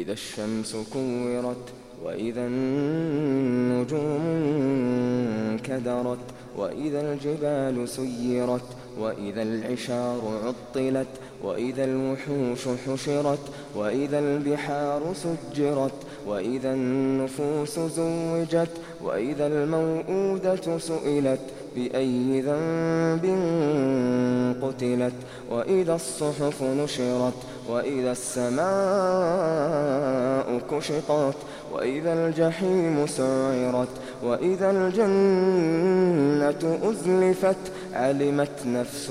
إذا الشمس كورت وإذا النجوم انكدرت وإذا الجبال سيرت وإذا العشار عطلت وإذا الوحوش حشرت وإذا البحار سجرت وإذا النفوس زوجت وإذا الموءودة سئلت بأي ذنب قتلت؟ وإذا الصحف نشرت وإذا السماء كشطت وإذا الجحيم سعرت وإذا الجنة أزلفت علمت نفس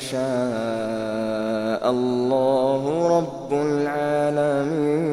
يشاء الله رب العالمين.